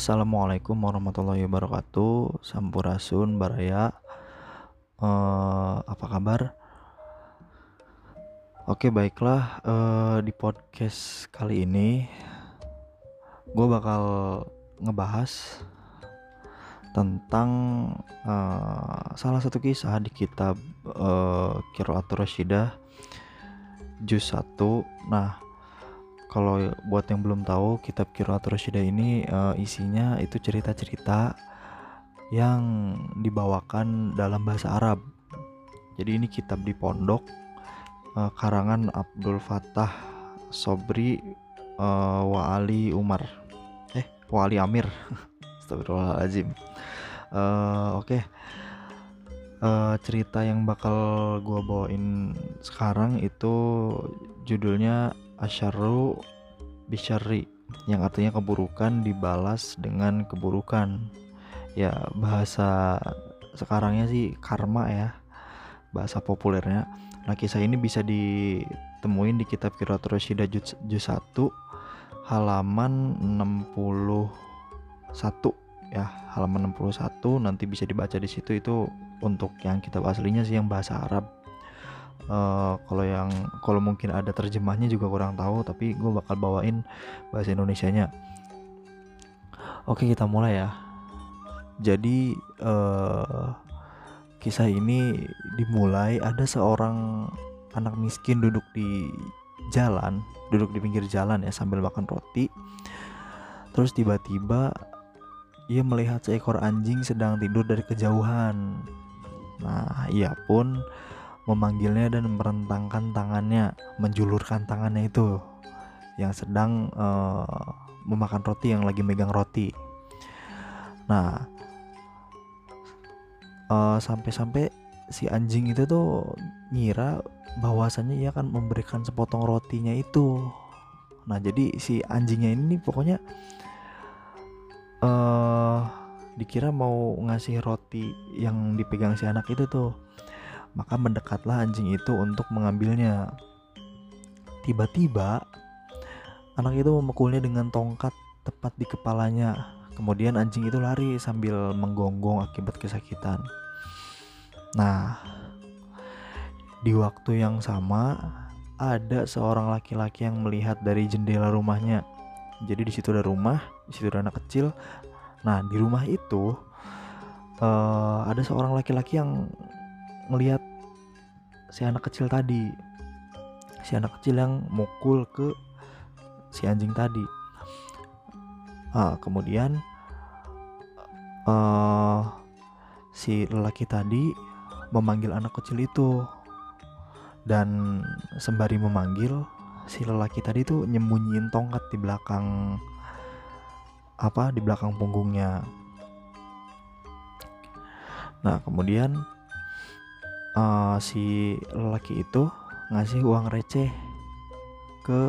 Assalamualaikum warahmatullahi wabarakatuh. Sampurasun Baraya. Uh, Apa kabar? Oke baiklah. Uh, Di podcast kali ini Gue bakal ngebahas Tentang uh, Salah satu kisah di kitab uh, Kiroatur Rashidah Juz 1 Nah kalau buat yang belum tahu kitab Kiroat Rasyidah ini uh, isinya itu cerita-cerita yang dibawakan dalam bahasa Arab. Jadi ini kitab di pondok uh, karangan Abdul Fattah Sobri uh, wa Ali Umar. Eh, wa Ali Amir. Astagfirullahaladzim. Uh, Oke. Okay. Uh, cerita yang bakal gue bawain sekarang itu judulnya asyaru bisyari yang artinya keburukan dibalas dengan keburukan. Ya bahasa sekarangnya sih karma ya bahasa populernya. Nah kisah ini bisa ditemuin di kitab Kirat Rasyidah juz, juz 1 halaman 61 ya halaman 61 nanti bisa dibaca di situ. Itu untuk yang kitab aslinya sih yang bahasa Arab uh, kalau yang kalau mungkin ada terjemahnya juga kurang tahu tapi gue bakal bawain bahasa Indonesia nya oke kita mulai ya. Jadi uh, kisah ini dimulai ada seorang anak miskin duduk di jalan duduk di pinggir jalan ya sambil makan roti. Terus tiba-tiba ia melihat seekor anjing sedang tidur dari kejauhan. Nah ia pun memanggilnya dan merentangkan tangannya, menjulurkan tangannya itu yang sedang uh, memakan roti yang lagi megang roti. Nah, uh, sampai-sampai si anjing itu tuh ngira bahwasannya ia akan memberikan sepotong rotinya itu. Nah, jadi si anjingnya ini pokoknya uh, dikira mau ngasih roti yang dipegang si anak itu tuh maka mendekatlah anjing itu untuk mengambilnya. Tiba-tiba, anak itu memukulnya dengan tongkat tepat di kepalanya. Kemudian anjing itu lari sambil menggonggong akibat kesakitan. Nah, di waktu yang sama ada seorang laki-laki yang melihat dari jendela rumahnya. Jadi di situ ada rumah, di situ ada anak kecil. Nah, di rumah itu uh, ada seorang laki-laki yang ngelihat si anak kecil tadi. Si anak kecil yang mukul ke si anjing tadi. Uh, kemudian uh, si lelaki tadi memanggil anak kecil itu. Dan sembari memanggil si lelaki tadi tuh nyembunyiin tongkat di belakang apa di belakang punggungnya. Nah kemudian uh, si lelaki itu ngasih uang receh ke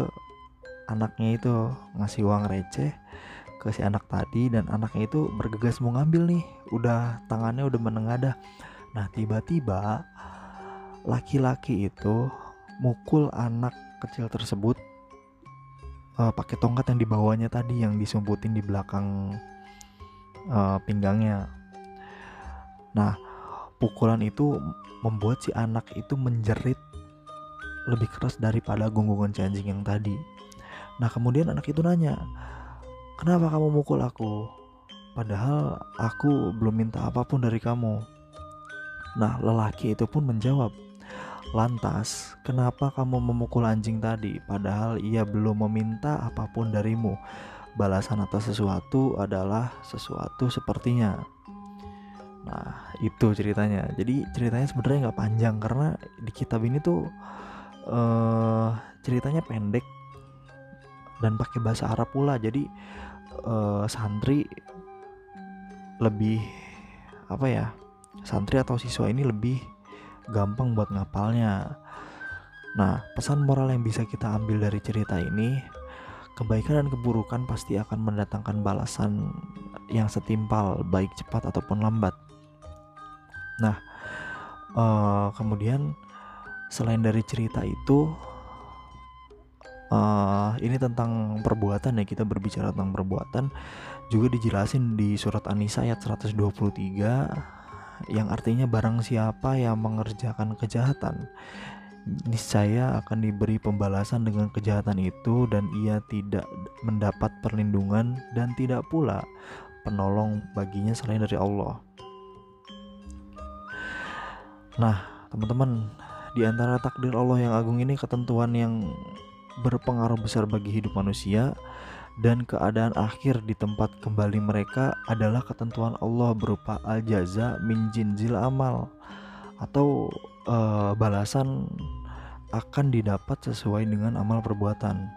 anaknya itu ngasih uang receh ke si anak tadi dan anaknya itu bergegas mau ngambil nih. Udah tangannya udah menengadah. Nah tiba-tiba laki-laki itu mukul anak kecil tersebut uh, pakai tongkat yang dibawanya tadi yang disumputin di belakang uh, pinggangnya. Nah pukulan itu membuat si anak itu menjerit lebih keras daripada gonggongan si anjing yang tadi. Nah kemudian anak itu nanya, kenapa kamu mukul aku? Padahal aku belum minta apa pun dari kamu. Nah lelaki itu pun menjawab, lantas kenapa kamu memukul anjing tadi? Padahal ia belum meminta apa pun darimu. Balasan atas sesuatu adalah sesuatu sepertinya. Nah itu ceritanya. Jadi ceritanya sebenarnya nggak panjang karena di kitab ini tuh uh, ceritanya pendek dan pakai bahasa Arab pula. Jadi uh, santri lebih apa ya? Santri atau siswa ini lebih gampang buat ngapalnya. Nah, pesan moral yang bisa kita ambil dari cerita ini, kebaikan dan keburukan pasti akan mendatangkan balasan yang setimpal, baik cepat ataupun lambat. Nah, uh, kemudian selain dari cerita itu uh, ini tentang perbuatan ya kita berbicara tentang perbuatan juga dijelasin di surat An-Nisa ayat 123 yang artinya barang siapa yang mengerjakan kejahatan niscaya akan diberi pembalasan dengan kejahatan itu dan ia tidak mendapat perlindungan dan tidak pula penolong baginya selain dari Allah. Nah, teman-teman, di antara takdir Allah yang agung ini ketentuan yang berpengaruh besar bagi hidup manusia dan keadaan akhir di tempat kembali mereka adalah ketentuan Allah berupa al-jaza min jinzil amal atau uh, balasan akan didapat sesuai dengan amal perbuatan.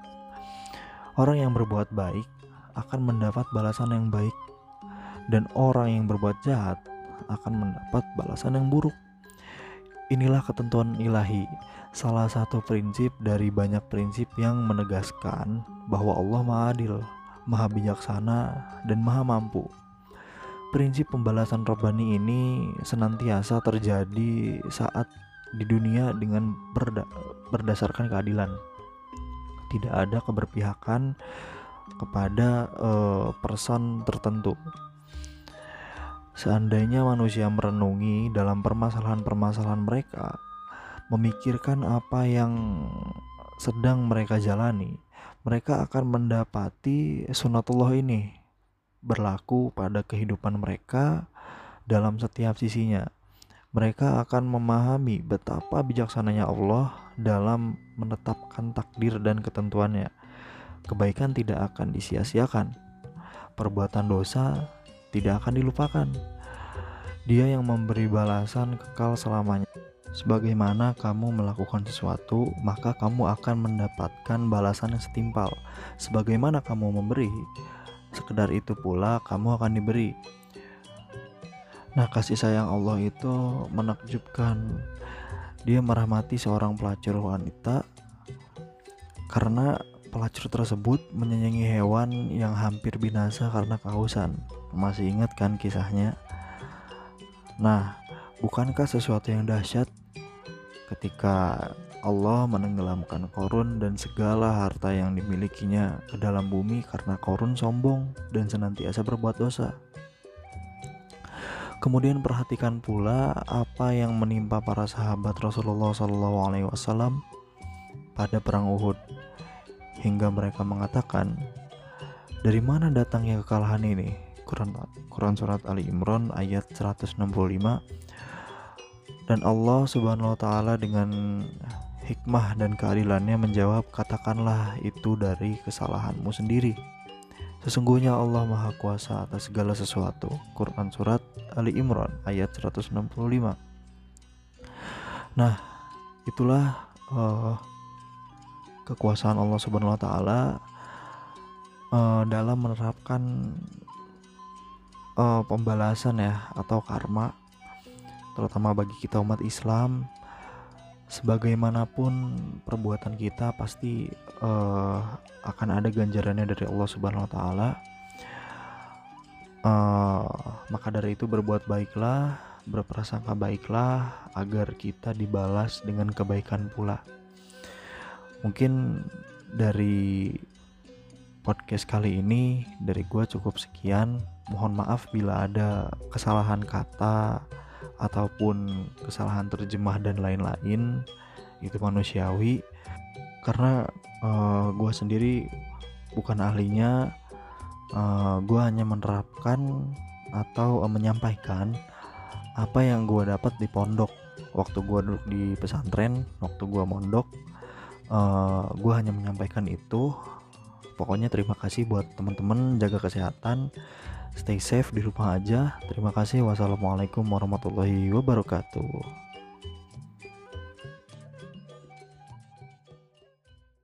Orang yang berbuat baik akan mendapat balasan yang baik dan orang yang berbuat jahat akan mendapat balasan yang buruk. Inilah ketentuan ilahi, salah satu prinsip dari banyak prinsip yang menegaskan bahwa Allah Maha Adil, Maha Bijaksana, dan Maha Mampu. Prinsip pembalasan Robbani ini senantiasa terjadi saat di dunia dengan berda berdasarkan keadilan. Tidak ada keberpihakan kepada uh, person tertentu. Seandainya manusia merenungi dalam permasalahan-permasalahan mereka, memikirkan apa yang sedang mereka jalani, mereka akan mendapati sunatullah ini berlaku pada kehidupan mereka dalam setiap sisinya. Mereka akan memahami betapa bijaksananya Allah dalam menetapkan takdir dan ketentuannya. Kebaikan tidak akan disia-siakan. Perbuatan dosa tidak akan dilupakan. Dia yang memberi balasan kekal selamanya. Sebagaimana kamu melakukan sesuatu, maka kamu akan mendapatkan balasan yang setimpal. Sebagaimana kamu memberi, sekedar itu pula kamu akan diberi. Nah, kasih sayang Allah itu menakjubkan. Dia merahmati seorang pelacur wanita karena pelacur tersebut menyayangi hewan yang hampir binasa karena kehausan. Masih ingat kan kisahnya? Nah, bukankah sesuatu yang dahsyat ketika Allah menenggelamkan Korun dan segala harta yang dimilikinya ke dalam bumi karena Korun sombong dan senantiasa berbuat dosa. Kemudian perhatikan pula apa yang menimpa para sahabat Rasulullah SAW pada perang Uhud hingga mereka mengatakan, "Dari mana datangnya kekalahan ini?" Quran Quran surat Ali Imran ayat 165 dan Allah Subhanahu wa taala dengan hikmah dan keadilannya menjawab katakanlah itu dari kesalahanmu sendiri. Sesungguhnya Allah Maha Kuasa atas segala sesuatu. Quran Surat Ali Imran ayat 165 Nah itulah uh, kekuasaan Allah Subhanahu Wa Taala uh, dalam menerapkan uh, pembalasan ya atau karma terutama bagi kita umat Islam sebagaimanapun perbuatan kita pasti uh, akan ada ganjarannya dari Allah Subhanahu wa taala. Uh, maka dari itu berbuat baiklah, berprasangka baiklah agar kita dibalas dengan kebaikan pula. Mungkin dari podcast kali ini dari gue cukup sekian. Mohon maaf bila ada kesalahan kata ataupun kesalahan terjemah dan lain-lain. Itu manusiawi. Karena uh, eh, gue sendiri bukan ahlinya. Uh, eh, gue hanya menerapkan atau uh, menyampaikan apa yang gue dapat di pondok. Waktu gue duduk di pesantren waktu gue mondok uh, gue hanya menyampaikan itu pokoknya terima kasih buat teman-teman jaga kesehatan stay safe di rumah aja. Terima kasih. Wassalamualaikum warahmatullahi wabarakatuh